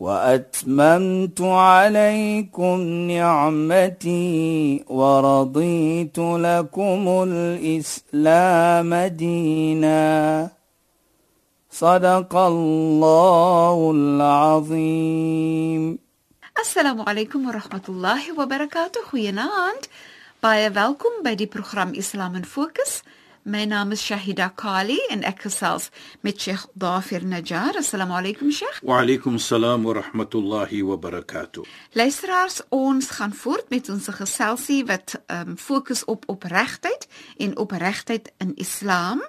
وأتممت عليكم نعمتي ورضيت لكم الإسلام دينا. صدق الله العظيم. السلام عليكم ورحمة الله وبركاته. خويا ناند بايا welkom بدي die program Islam in Fokus My naam is Shahida Kali en ek gesels met Sheikh Dafir Najjar. Assalamu alaykum Sheikh. Wa alaykum salaam wa rahmatullahi wa barakatuh. Luisteraars, ons gaan voort met ons geselsie wat um, fokus op opregtheid en opregtheid in Islam.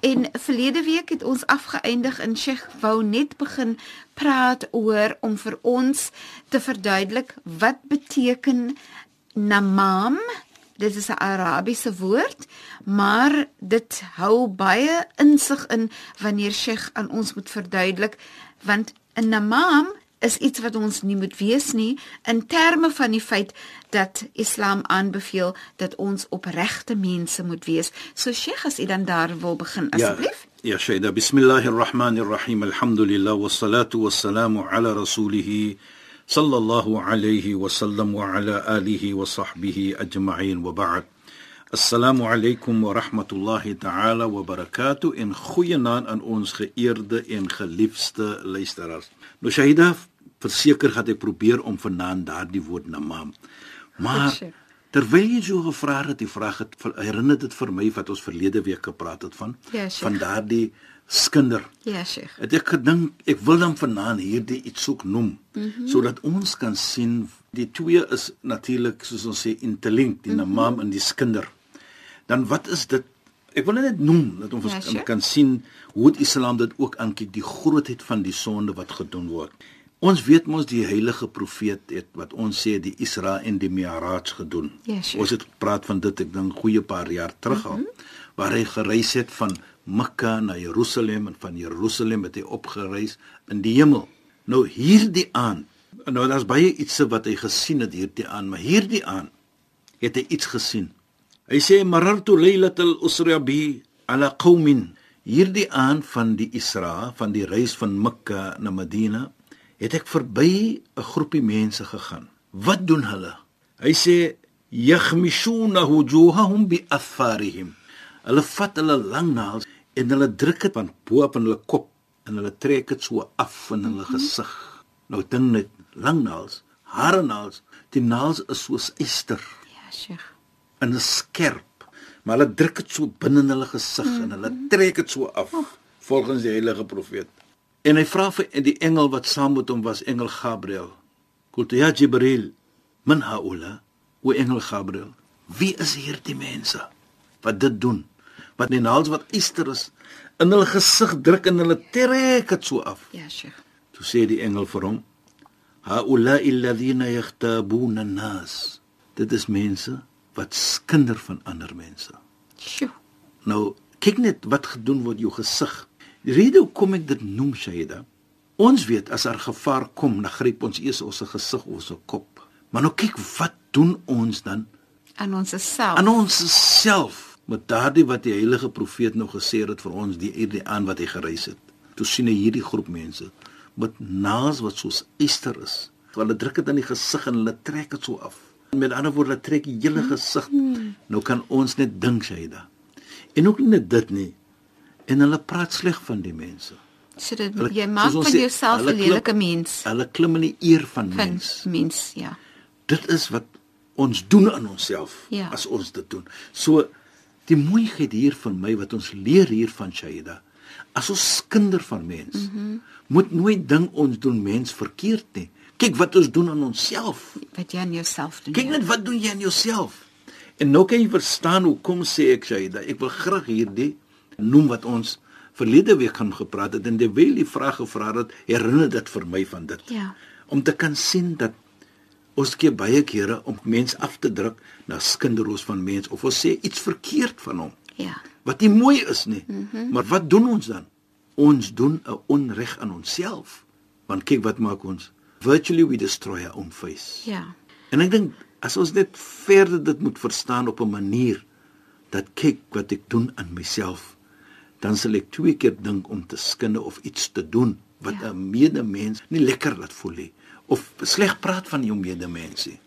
En verlede week het ons afgeëindig in Sheikh wou net begin praat oor om vir ons te verduidelik wat beteken namam. Dit is 'n Arabiese woord, maar dit hou baie insig in wanneer Sheikh aan ons moet verduidelik want 'n namam is iets wat ons nie moet wees nie in terme van die feit dat Islam aanbeveel dat ons opregte mense moet wees. So Sheikh, as u dan daar wil begin asseblief. Ja, ja Shaida, bismillahirrahmanirrahim. Alhamdulillah wassalatu wassalamu ala rasulih sallam wa ala alihi wa sahbihi ajma'in wa ba'd. Assalamu alaykum wa rahmatullahi ta'ala wa barakatuh in goeie naam aan ons geëerde en geliefde luisteraars. Nou Shaida, verseker gaan ek probeer om vanaand daardie woord namam. Maar terwyl jy so gevra het, die vraag het herinner dit vir my wat ons verlede week gepraat het van Ja, van daardie skinder. Ja, Sheikh. Het ek gedink ek wil dan vanaand hierdie iets ook noem mm -hmm. sodat ons kan sien die twee is natuurlik soos ons sê interlink die mm -hmm. namam en die skinder. Dan wat is dit? Ek wil net noem dat ons Ja, sure. kan sien hoe die Islam dit ook aankyk die grootheid van die sonde wat gedoen word. Ons weet mos die heilige profeet het wat ons sê die Isra en die Mi'raj gedoen. Ja, sure. Ons het gepraat van dit ek dink goeie paar jaar terug al mm -hmm. waar hy gereis het van Mekka na Jerusalem en van Jerusalem het hy opgereis in die hemel. Nou hierdie aan, nou daar's baie iets wat hy gesien het hierdie aan, maar hierdie aan het hy iets gesien. Hy sê marartu laylatal usra bi ala qaumin. Hierdie aan van die Isra, van die reis van Mekka na Madina, het ek verby 'n groepie mense gegaan. Wat doen hulle? Hy sê yakhmishuna wujuhahum bi atharihim. Hulle vat hulle lang naels en hulle druk dit van bo op in hulle kop en hulle trek dit so af in hulle gesig. Nou ding net lang naels, hare naels, die naels is soos yster Ja, Sheikh. en is skerp, maar hulle druk dit so binne in hulle gesig en hulle trek dit so af volgens die heilige profeet. En hy vra vir die engel wat saam met hom was, engel Gabriël. Qult ya Jibril, man haula? O engel Gabriël, wie is hierdie mense wat dit doen? Wat die naals wat yster is in hulle gesig druk en hulle trek dit so af. Ja, Sheikh. Toe sê die engel vir hom: "Haula alladhina yakhtabuna an-nas." Dit is mense wat skinder van ander mense. Sjoe. Nou, kyk net wat gedoen word jou gesig. Die rede hoekom ek dit noem Shaida, ons weet as daar gevaar kom, dan gryp ons eers ons gesig of ons kop. Maar nou kyk wat doen ons dan Aan ons self. aan ons self met daardie wat die heilige profeet nou gesê het vir ons die hierdie aan wat hy gereis het. Toe sien hy hierdie groep mense met naels wat soos yster is. Hulle druk dit in die gesig en hulle trek dit so af. Met ander woorde, hulle trek die hele gesig. Nou kan ons net dink Shaida. En ook net dit nie. En hulle praat sleg van die mense. So dit Hulle- jy maak van sê, jouself 'n lelike mens. Hulle klim in die eer van Van mens. mens, ja. Dit is wat ons doen aan onsself Ja. as ons dit doen. So die mooiheid hier van my wat ons leer hier van Shaida, as ons kinder van mens, mm -hmm. moet nooit dink ons doen mens verkeerd nie. Kyk wat ons doen aan onsself. Wat jy aan jouself doen. Kyk ja. net wat doen jy aan jouself. En nou kan jy verstaan hoekom sê ek Shaida, ek wil graag hierdie noem wat ons verlede week gaan gepraat het en terwyl die vraag gevra het, herinner dit vir my van dit Ja. om te kan sien dat Ons keer baie kere om mens af te druk na skinderloos van mens of ons sê iets verkeerd van hom Ja. wat nie mooi is nie. Mm -hmm. Maar wat doen ons dan? Ons doen 'n onreg aan onsself. Want kyk wat maak ons? Virtually we destroy our own face. Ja. En ek dink as ons net verder dit moet verstaan op 'n manier dat kyk wat ek doen aan myself, dan sal ek twee keer dink om te skinde of iets te doen wat 'n Ja. medemens nie lekker laat voel nie of sleg praat van jou medemens nie.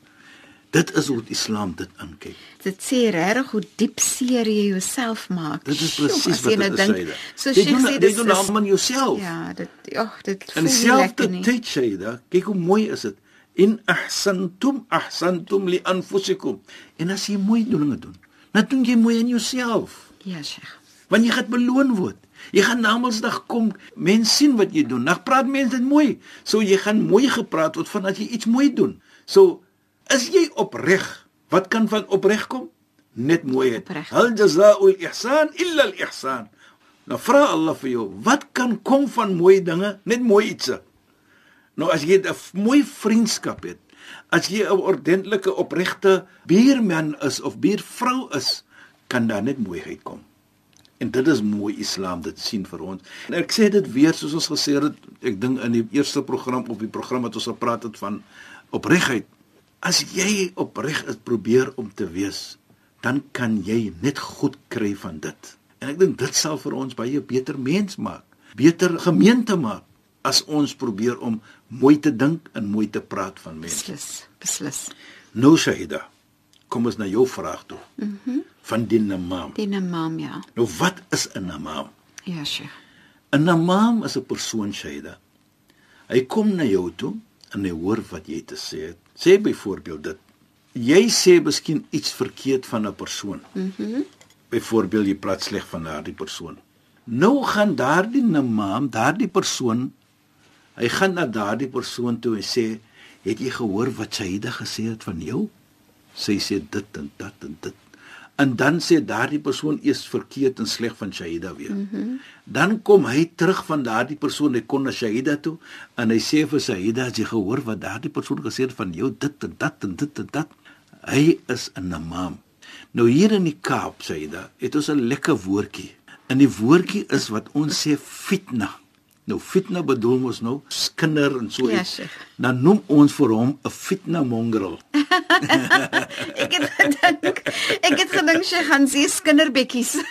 Dit is hoe Islam dit aankyk. Dit sê regtig hoe diep seer jy jouself maak. Dit is presies jy wat nou dit dink, is. So jy Sheikh doen sê jy dis doen is- hom aan jouself. Ja, dit ag, dit En voel nie selfde lekker nie. tyd Shaida, kyk hoe mooi is dit. In ahsantum ahsantum li anfusikum. En as jy mooi dinge doen, dan doen jy mooi aan jouself. Ja, Sheikh. Want jy gaan beloon word. Jy gaan na Mondsdag kom, mense sien wat jy doen. Dan praat mense dit mooi. So jy gaan mooi gepraat word van as jy iets mooi doen. So is jy opreg. Wat kan van opreg kom? Net mooiheid. Hal jazaa'ul ihsan illa al ihsan. Nou vra Allah vir jou, wat kan kom van mooi dinge? Net mooi ietsie. Nou as jy 'n mooi vriendskap het, as jy 'n ordentlike opregte buurman is of buurvrou is, kan daar net mooiheid kom. En dit is mooi Islam dit sien vir ons. En ek sê dit weer soos ons gesê het, ek dink in die eerste program op die program wat ons gepraat het van opregheid. As jy opreg is probeer om te wees, dan kan jy net goed kry van dit. En ek dink dit sal vir ons baie beter mens maak, beter gemeente maak as ons probeer om mooi te dink en mooi te praat van mense. Beslis, beslis. Nou Shahida, kom ons na jou vraag toe. Mhm. Mm van die namam. Die namam ja. Nou wat is 'n namam? Ja, Sheikh. 'n Namam is 'n persoon Shahida. Hy kom na jou toe en hy hoor wat jy te sê het. Sê byvoorbeeld dit. Jy sê miskien iets verkeerd van 'n persoon. Mhm. Mm byvoorbeeld jy praat sleg van daardie persoon. Nou gaan daardie namam, daardie persoon, hy gaan na daardie persoon toe en sê, "Het jy gehoor wat Shahida gesê het van jou?" Sy sê dit en dat en dit. En dan sê daardie persoon eers verkeerd en sleg van Shahida weer. Mm -hmm. Dan kom hy terug van daardie persoon, hy kom na Shahida toe en hy sê vir Shahida, "As jy gehoor wat daardie persoon gesê het van jou, dit en dat en dit en dat." Hy is 'n namam. Nou hier in die Kaap, Shahida, het ons 'n lekker woordjie. En die woordjie is wat ons sê fitna. Nou fitna bedoel ons nou skinder en so Ja, iets. Sheikh. Dan noem ons vir hom 'n fitna mongrel. Ek het gedink ek het gedink sy gaan sê kinderbekkies.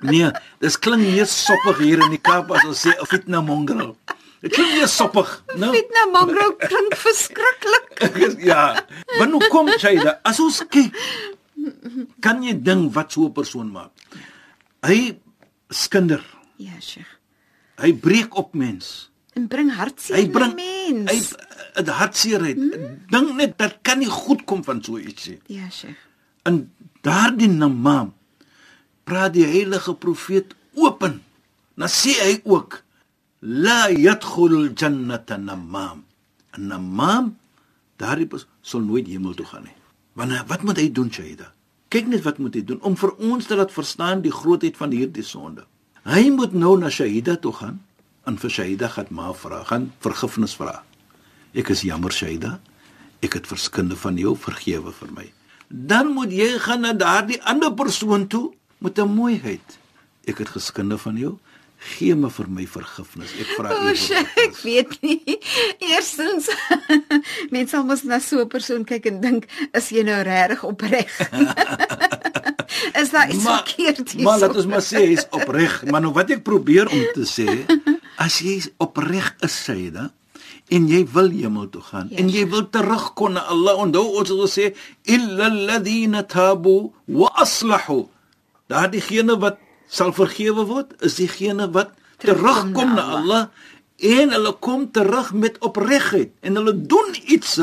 Nee, dis klink meer soppig hier in die Kaap as ons sê 'n fitna mongrel. Dit klink meer soppig, nou. Fitna mongro klink verskriklik. ja. Want hoe kom jy daar? As ons kyk, kan jy dink wat so 'n persoon maak? Hy skinder. Ja, Sheikh. Hy breek op mens. En bring hartseer Hy bring mens. hy 'n hartseerheid. Hmm? Dink net dat kan nie goed kom van so iets nie. Ja, Sheikh. In daardie namam praat die heilige profeet open. Dan sê hy ook la yadkhulul jannata namam. 'n Namam daardie sal nooit hemel toe gaan nie. Want hy- wat moet hy doen, Shaida? Kyk net wat moet hy doen om vir ons te laat verstaan die grootheid van hierdie sonde. Hy moet nou na Shahida toe gaan en vir Shahida gaan maar vra, gaan vergifnis vra. Ek is jammer Shahida. Ek het verskinde van jou vergewe vir my. Dan moet jy gaan na daardie ander persoon toe met 'n mooiheid. Ek het geskinde van jou. Gee me vir my vergifnis. Ek vra u Sheikh, ek weet nie. Eerstens mense sal mos na so 'n persoon kyk en dink, is jy nou regtig opreg? is daar iets verkeerd hier? Maar laat ons maar sê hy's opreg. Maar nou wat ek probeer om te sê, as jy opreg is, Sayyida, en jy wil hemel toe gaan Ja, en jy wil terugkom na Allah, onthou ons het gesê illa alladhina tabu wa aslahu. Daar diegene wat sal vergewe word, is diegene wat Terugkom terugkom na na Allah en hulle kom terug met opregheid en hulle doen iets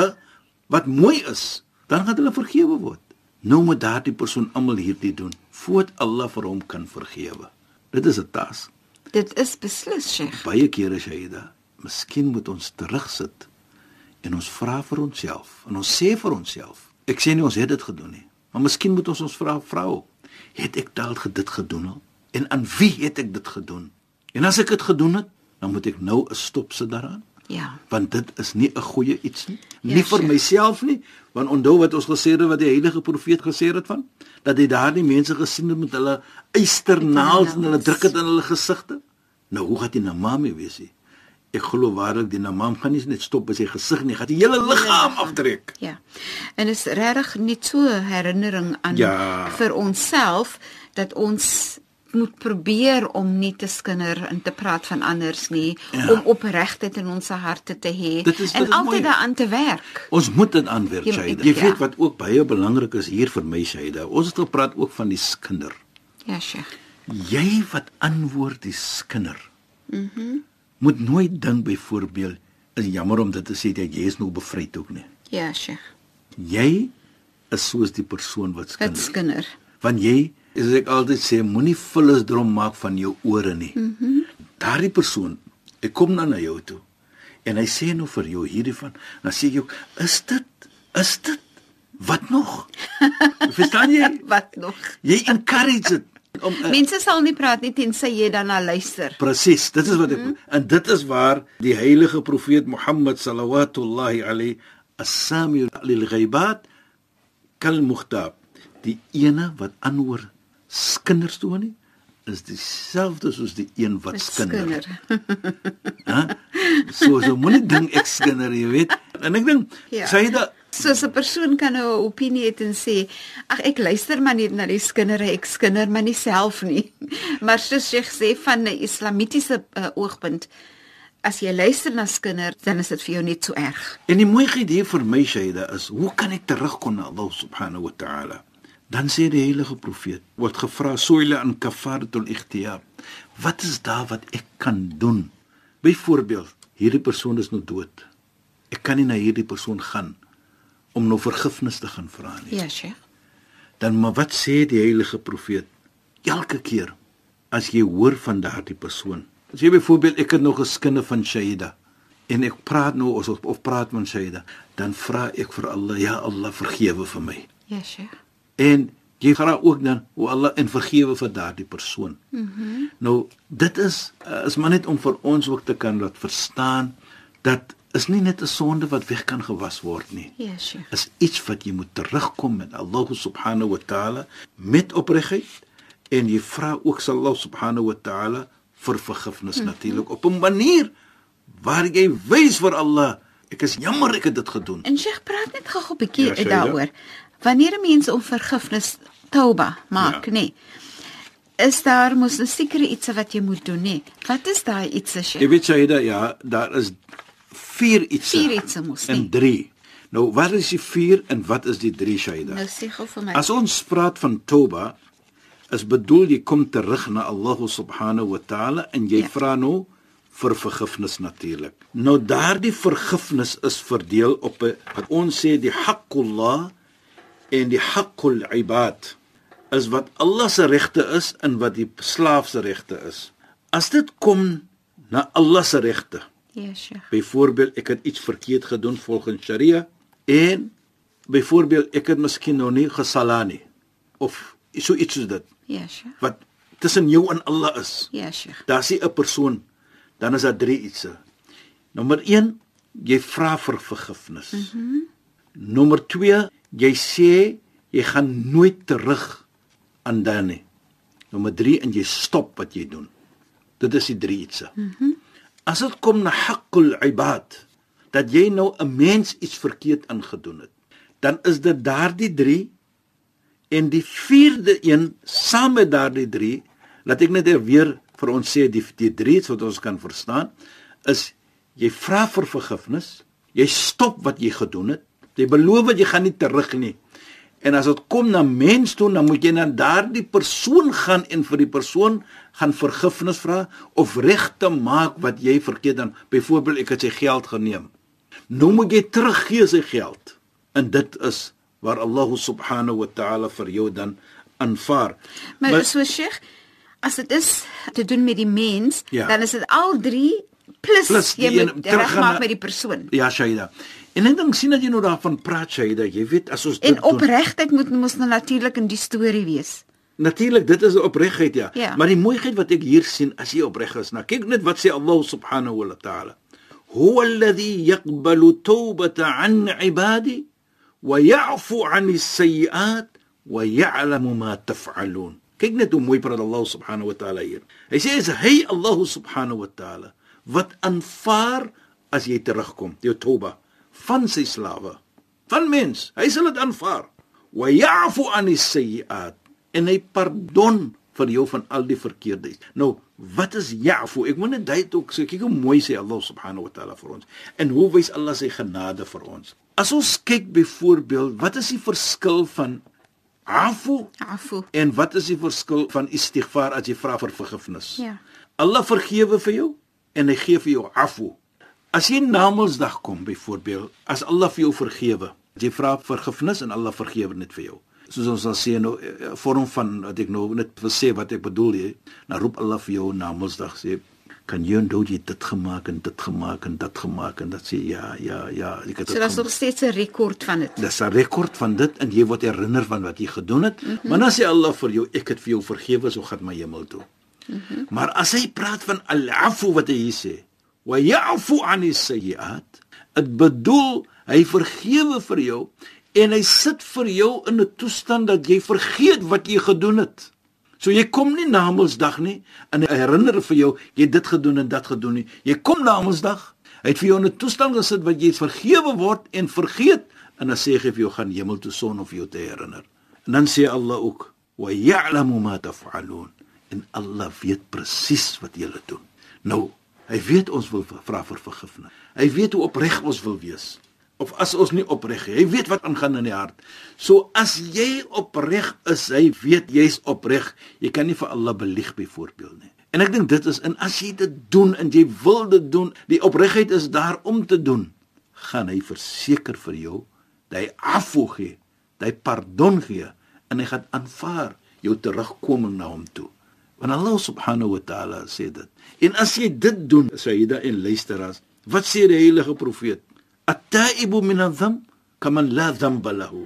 wat mooi is, dan gaan hulle vergewe word. Nou moet daardie persoon almal hierdie doen voordat Allah vir hom kan vergewe. Dit is 'n taak. Dit is beslis, Sheikh. Baie kere Shaida, miskien moet ons terugsit en ons vra vir onsself en ons sê vir onsself. Ek sê nie ons het dit gedoen nie, maar miskien moet ons ons vra vrou, het ek dalk dit gedoen al? En aan wie het ek dit gedoen? En as ek dit gedoen het, dan moet ek nou 'n stop sit daaraan. Ja. Want dit is nie 'n goeie iets nie. Ja, Nie vir Sheikh. myself nie, want onthou wat ons gesê het wat die heilige profeet gesê het van dat hy daardie mense gesien het met hulle eysternaels en hulle druk dit in hulle gesigte. Nou hoe gaan die namame wees nie? Ek glo waarlik die namam gaan nie net stop by sy gesig nie, gaan die hele liggaam aftrek. Ja. En is regtig net so herinnering aan Ja. vir onsself dat ons moet probeer om nie te skinder en te praat van anders nie, Ja. om opregtheid in ons harte te hê en altyd daaraan te werk. Ons moet dit aanwerk, Jy- Shaida. ja. Jy weet wat ook baie belangrik is hier vir my, Shaida. Ons het gepraat ook van die skinder. Ja, Sheikh. Jy wat antwoord die skinder. Mhm. Mhm. moet nooit dink byvoorbeeld is jammer om dit te sê dat jy is nou bevryd ook nie. Ja, Sheikh. Jy is soos die persoon wat skinder. Dit skinder. Want jy, soos ek altyd sê, moenie vullis drom maak van jou ore nie. Mm Daardie persoon, ek kom dan na jou toe en hy sê nou vir jou hierdie van, dan sê jy, is dit is dit wat nog? Verstaan jy? Wat nog? Jy encourage dit om uh, Mense sal nie praat nie tensy jy daarna luister. Presies, dit is wat ek mm -hmm. en dit is waar die heilige profeet Mohammed sallallahu alayhi as-sami lil ghaibat kal muhtab die ene wat aanhoor skinders toe nie is dieselfde soos die een wat skinder. Hæ? So so moenie ding ek skinder, jy weet. En ek dink Ja. sê dit Soos 'n persoon kan nou 'n opinie hê en sê, "Ag ek luister maar net na die skinder, ek skinder maar nie self nie." Maar soos jy sê van 'n islamitiese uh, oogpunt, as jy luister na skinder, dan is dit vir jou net so erg. En die mooiheid hier vir my Shaida is, hoe kan ek terugkom na Allah subhanahu wa ta'ala? Dan sê die heilige profeet, word gevra soile aan kafaratul ikhtiyab. Wat is daar wat ek kan doen? Byvoorbeeld, hierdie persoon is nou dood. Ek kan nie na hierdie persoon gaan om nou vergifnis te gaan vra nie. Ja, Sheikh. Dan maar wat sê die heilige profeet? Elke keer as jy hoor van daardie persoon. As jy byvoorbeeld ek het nog 'n skinde van Shaida en ek praat nou of of praat met Shaida, dan vra ek vir Allah, ja Allah vergewe vir my. Ja, Sheikh. En jy vra ook dan o Allah en vergewe vir daardie persoon. Mm nou dit is uh, is maar net om vir ons ook te kan laat verstaan dat is nie net 'n sonde wat weg kan gewas word nie Ja, Sheikh. is iets wat jy moet terugkom met Allah subhanahu wa ta'ala met opregtheid en jy vra ook sal Allah subhanahu wa ta'ala vir vergifnis mm -hmm. natuurlik op 'n manier waar jy wys vir Allah ek is jammer ek het dit gedoen En Sheikh praat net gou 'n bietjie Ja, ja, daaroor. Wanneer 'n mens om vergifnis tauba maak, Ja. nê. Is daar mos 'n sekere iets wat jy moet doen, nê? Wat is daai iets, jy Sheikh? weet Shaida ja daar is vier iets Vier ietsie mos, en nie? 3 nou wat is die 4 en wat is die 3 Shaida Nou sê gou vir my. As ons praat van toba, is bedoel jy kom terug na Allah subhanahu wa ta'ala en jy ja. vra nou vir vergifnis natuurlik. Nou daardie vergifnis is verdeel op 'n wat ons sê die haqqullah en die haqqul ibad is wat Allah se regte is en wat die slaaf se regte is. As dit kom na Allah se regte, Ja, Sheikh. Byvoorbeeld ek het iets verkeerd gedoen volgens Sharia en byvoorbeeld ek het miskien nou nie gesala nie of so iets soos dit Ja, Sheikh. wat tussen jou en Allah is. Ja, Sheikh. Daar's 'n persoon dan is daar drie ietsie. Nommer 1, jy vra vir vergifnis. Mhm. Mm Nommer 2, jy sê jy gaan nooit terug aan dan nie. Nommer 3 en jy stop wat jy doen. Dit is die drie ietsie. Mhm. Mm As dit kom na haqqul ibad dat jy nou 'n mens iets verkeerd ingedoen het, dan is dit daardie 3 en die vierde een saam met daardie 3, laat ek net weer vir ons sê die die 3 wat ons kan verstaan is jy vra vir vergifnis, jy stop wat jy gedoen het, jy beloof jy gaan nie terug nie. En as dit kom na mens toe, dan moet jy na daardie persoon gaan en vir die persoon gaan vergifnis vra of reg te maak wat jy verkeerd dan. Byvoorbeeld ek het sy geld geneem. Nou moet jy teruggee sy geld. En dit is waar Allah subhanahu wa ta'ala vir jou dan aanvaar. Maar, maar so Sheikh, as dit is te doen met die mens, Ja. dan is dit al 3 plus, Plus jy moet regmaak na- met die persoon. Ja, Shaida. En ek dink sien dat jy nou daarvan praat Shaida, jy weet as ons En opregtheid moet mos nou natuurlik in die storie wees. Natuurlik, dit is 'n opregtheid ja. Ja. Maar die mooiheid wat ek hier sien as jy opreg is, nou kyk net wat sê Allah subhanahu wa ta'ala. huwa alladhi yaqbalu tawbata 'an 'ibadi wa ya'fu 'an as-sayyi'at wa ya'lamu ma taf'alun. Kyk net hoe mooi praat Allah subhanahu wa ta'ala hier. Hy sê is hy Allah subhanahu wa ta'ala wat aanvaar as jy terugkom, jou toba van sy slawe, van mens. Hy sal dit aanvaar. Wa ya'fu 'an as-sayyi'at en hy pardon vir jou van al die verkeerdes. Nou, wat is ya'fu? Ek moet net dit ook sê, kyk hoe mooi sê Allah subhanahu wa ta'ala vir ons. En hoe wys Allah sy genade vir ons? As ons kyk byvoorbeeld, wat is die verskil van afu? Afu. En wat is die verskil van istighfar as jy vra vir vergifnis? Ja. Allah vergewe vir jou en hy gee vir jou afu. As jy Namedsdag kom byvoorbeeld, as Allah vir jou vergewe, jy vra vergifnis en Allah vergewe net vir jou soos ons sal sê nou 'n eh, vorm van wat ek nou net wil sê wat ek bedoel jy nou roep Allah vir jou na Mondsdag sê kan jy onthou jy dit gemaak en dit gemaak en dit gemaak en dat sê ja ja ja ek het dit So daar's nog steeds 'n rekord van dit. Dis 'n rekord van dit en jy word herinner van wat jy gedoen het mm -hmm. maar dan sê Allah vir jou ek het vir jou vergewe so gaan my hemel toe. Mm -hmm. Maar as hy praat van al-afu wat hy sê wa ya'fu 'ani sayyi'at dit bedoel hy vergewe vir jou en hy sit vir jou in 'n toestand dat jy vergeet wat jy gedoen het. So jy kom nie na Mondsdag nie en hy herinner vir jou jy het dit gedoen en dat gedoen nie. Jy kom na Mondsdag, hy het vir jou in 'n toestand gesit wat jy vergewe word en vergeet en dan sê hy vir jou gaan hemel toe son of jou te herinner. En dan sê Allah ook wa ya'lamu ma taf'alun en Allah weet presies wat jy doen. Nou, hy weet ons wil vra vir vergifnis. Hy weet hoe opreg ons wil wees of as ons nie opreg is. Hy weet wat aangaan in die hart. So as jy opreg is, hy weet jy's opreg. Jy kan nie vir Allah belieg byvoorbeeld nie. En ek dink dit is en as jy dit doen en jy wil dit doen, die opregheid is daar om te doen, gaan hy verseker vir jou dat hy afvoeg dat hy pardon gee en hy gaan aanvaar jou terugkoming na hom toe. Want Allah subhanahu wa ta'ala sê dit. En as jy dit doen, Sayyida en luisteraars, wat sê die heilige profeet? At-ta'ibu min adh-dhanb kaman la dhanba lahu.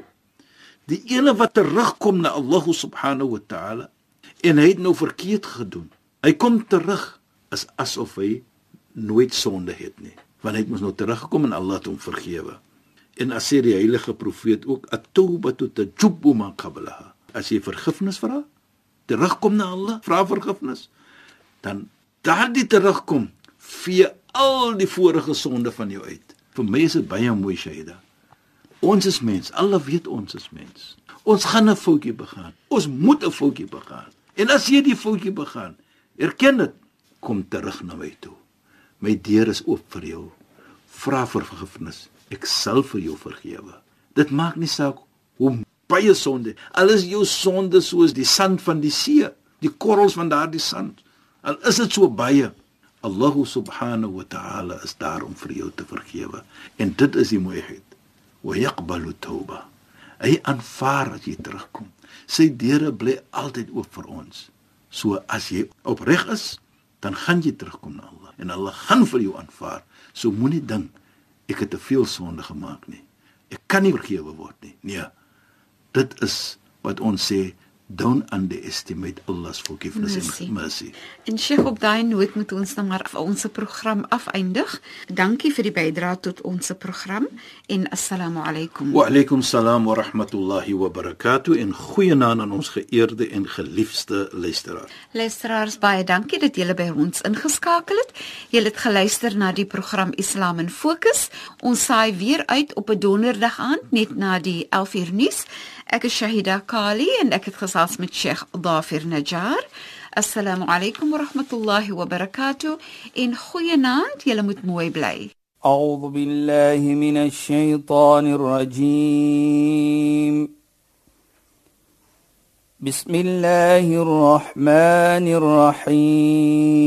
Die ene wat terugkom na Allah subhanahu wa ta'ala en hy het nou verkeerd gedoen. Hy kom terug is asof hy nooit sonde het nie, want hy het mos nou teruggekom en Allah het hom vergewe. En as sê die heilige profeet ook at-taubatu tajubu ma qablaha. As jy vergifnis vra, terugkom na Allah, vra vergifnis, dan daardie terugkom vee al die vorige sonde van jou uit. Vir my is dit baie mooi Shaida. Ons is mens, alle weet ons is mens. Ons gaan 'n foutjie begaan. Ons moet 'n foutjie begaan. En as jy die foutjie begaan, erken dit, kom terug na my toe. My deur is oop vir jou. Vra vir vergifnis. Ek sal vir jou vergewe. Dit maak nie saak hoe baie sonde. Alles jou sonde soos die sand van die see, die korrels van daardie sand. Al is dit so baie, Allah subhanahu wa ta'ala is daar om vir jou te vergewe en dit is die mooiheid. Wa yaqbalu tawba. Hy aanvaar as jy terugkom. Sy deure bly altyd oop vir ons. So as jy opreg is, dan gaan jy terugkom na Allah en Allah gaan vir jou aanvaar. So moenie dink ek het te veel sonde gemaak nie. Ek kan nie vergewe word nie. Nee. Dit is wat ons sê don't underestimate Allah's forgiveness mercy. and mercy. En Sheikh op daai noot moet ons dan maar ons program afeindig. Dankie vir die bydrae tot ons program en assalamu alaykum. Wa alaykum salaam wa rahmatullahi wa barakatuh en goeienaand aan ons geëerde en geliefde luisteraars. Luisteraars baie dankie dat julle by ons ingeskakel het. Julle het geluister na die program Islam in Fokus. Ons saai weer uit op 'n donderdag aand net na die 11uur nuus. Ek is Shahida Kali en ek het gesels met Sheikh Dafir Najjar. Assalamu alaykum wa rahmatullahi wa barakatuh. In goeie naand, julle moet mooi bly. أعوذ بالله من الشيطان الرجيم بسم الله الرحمن الرحيم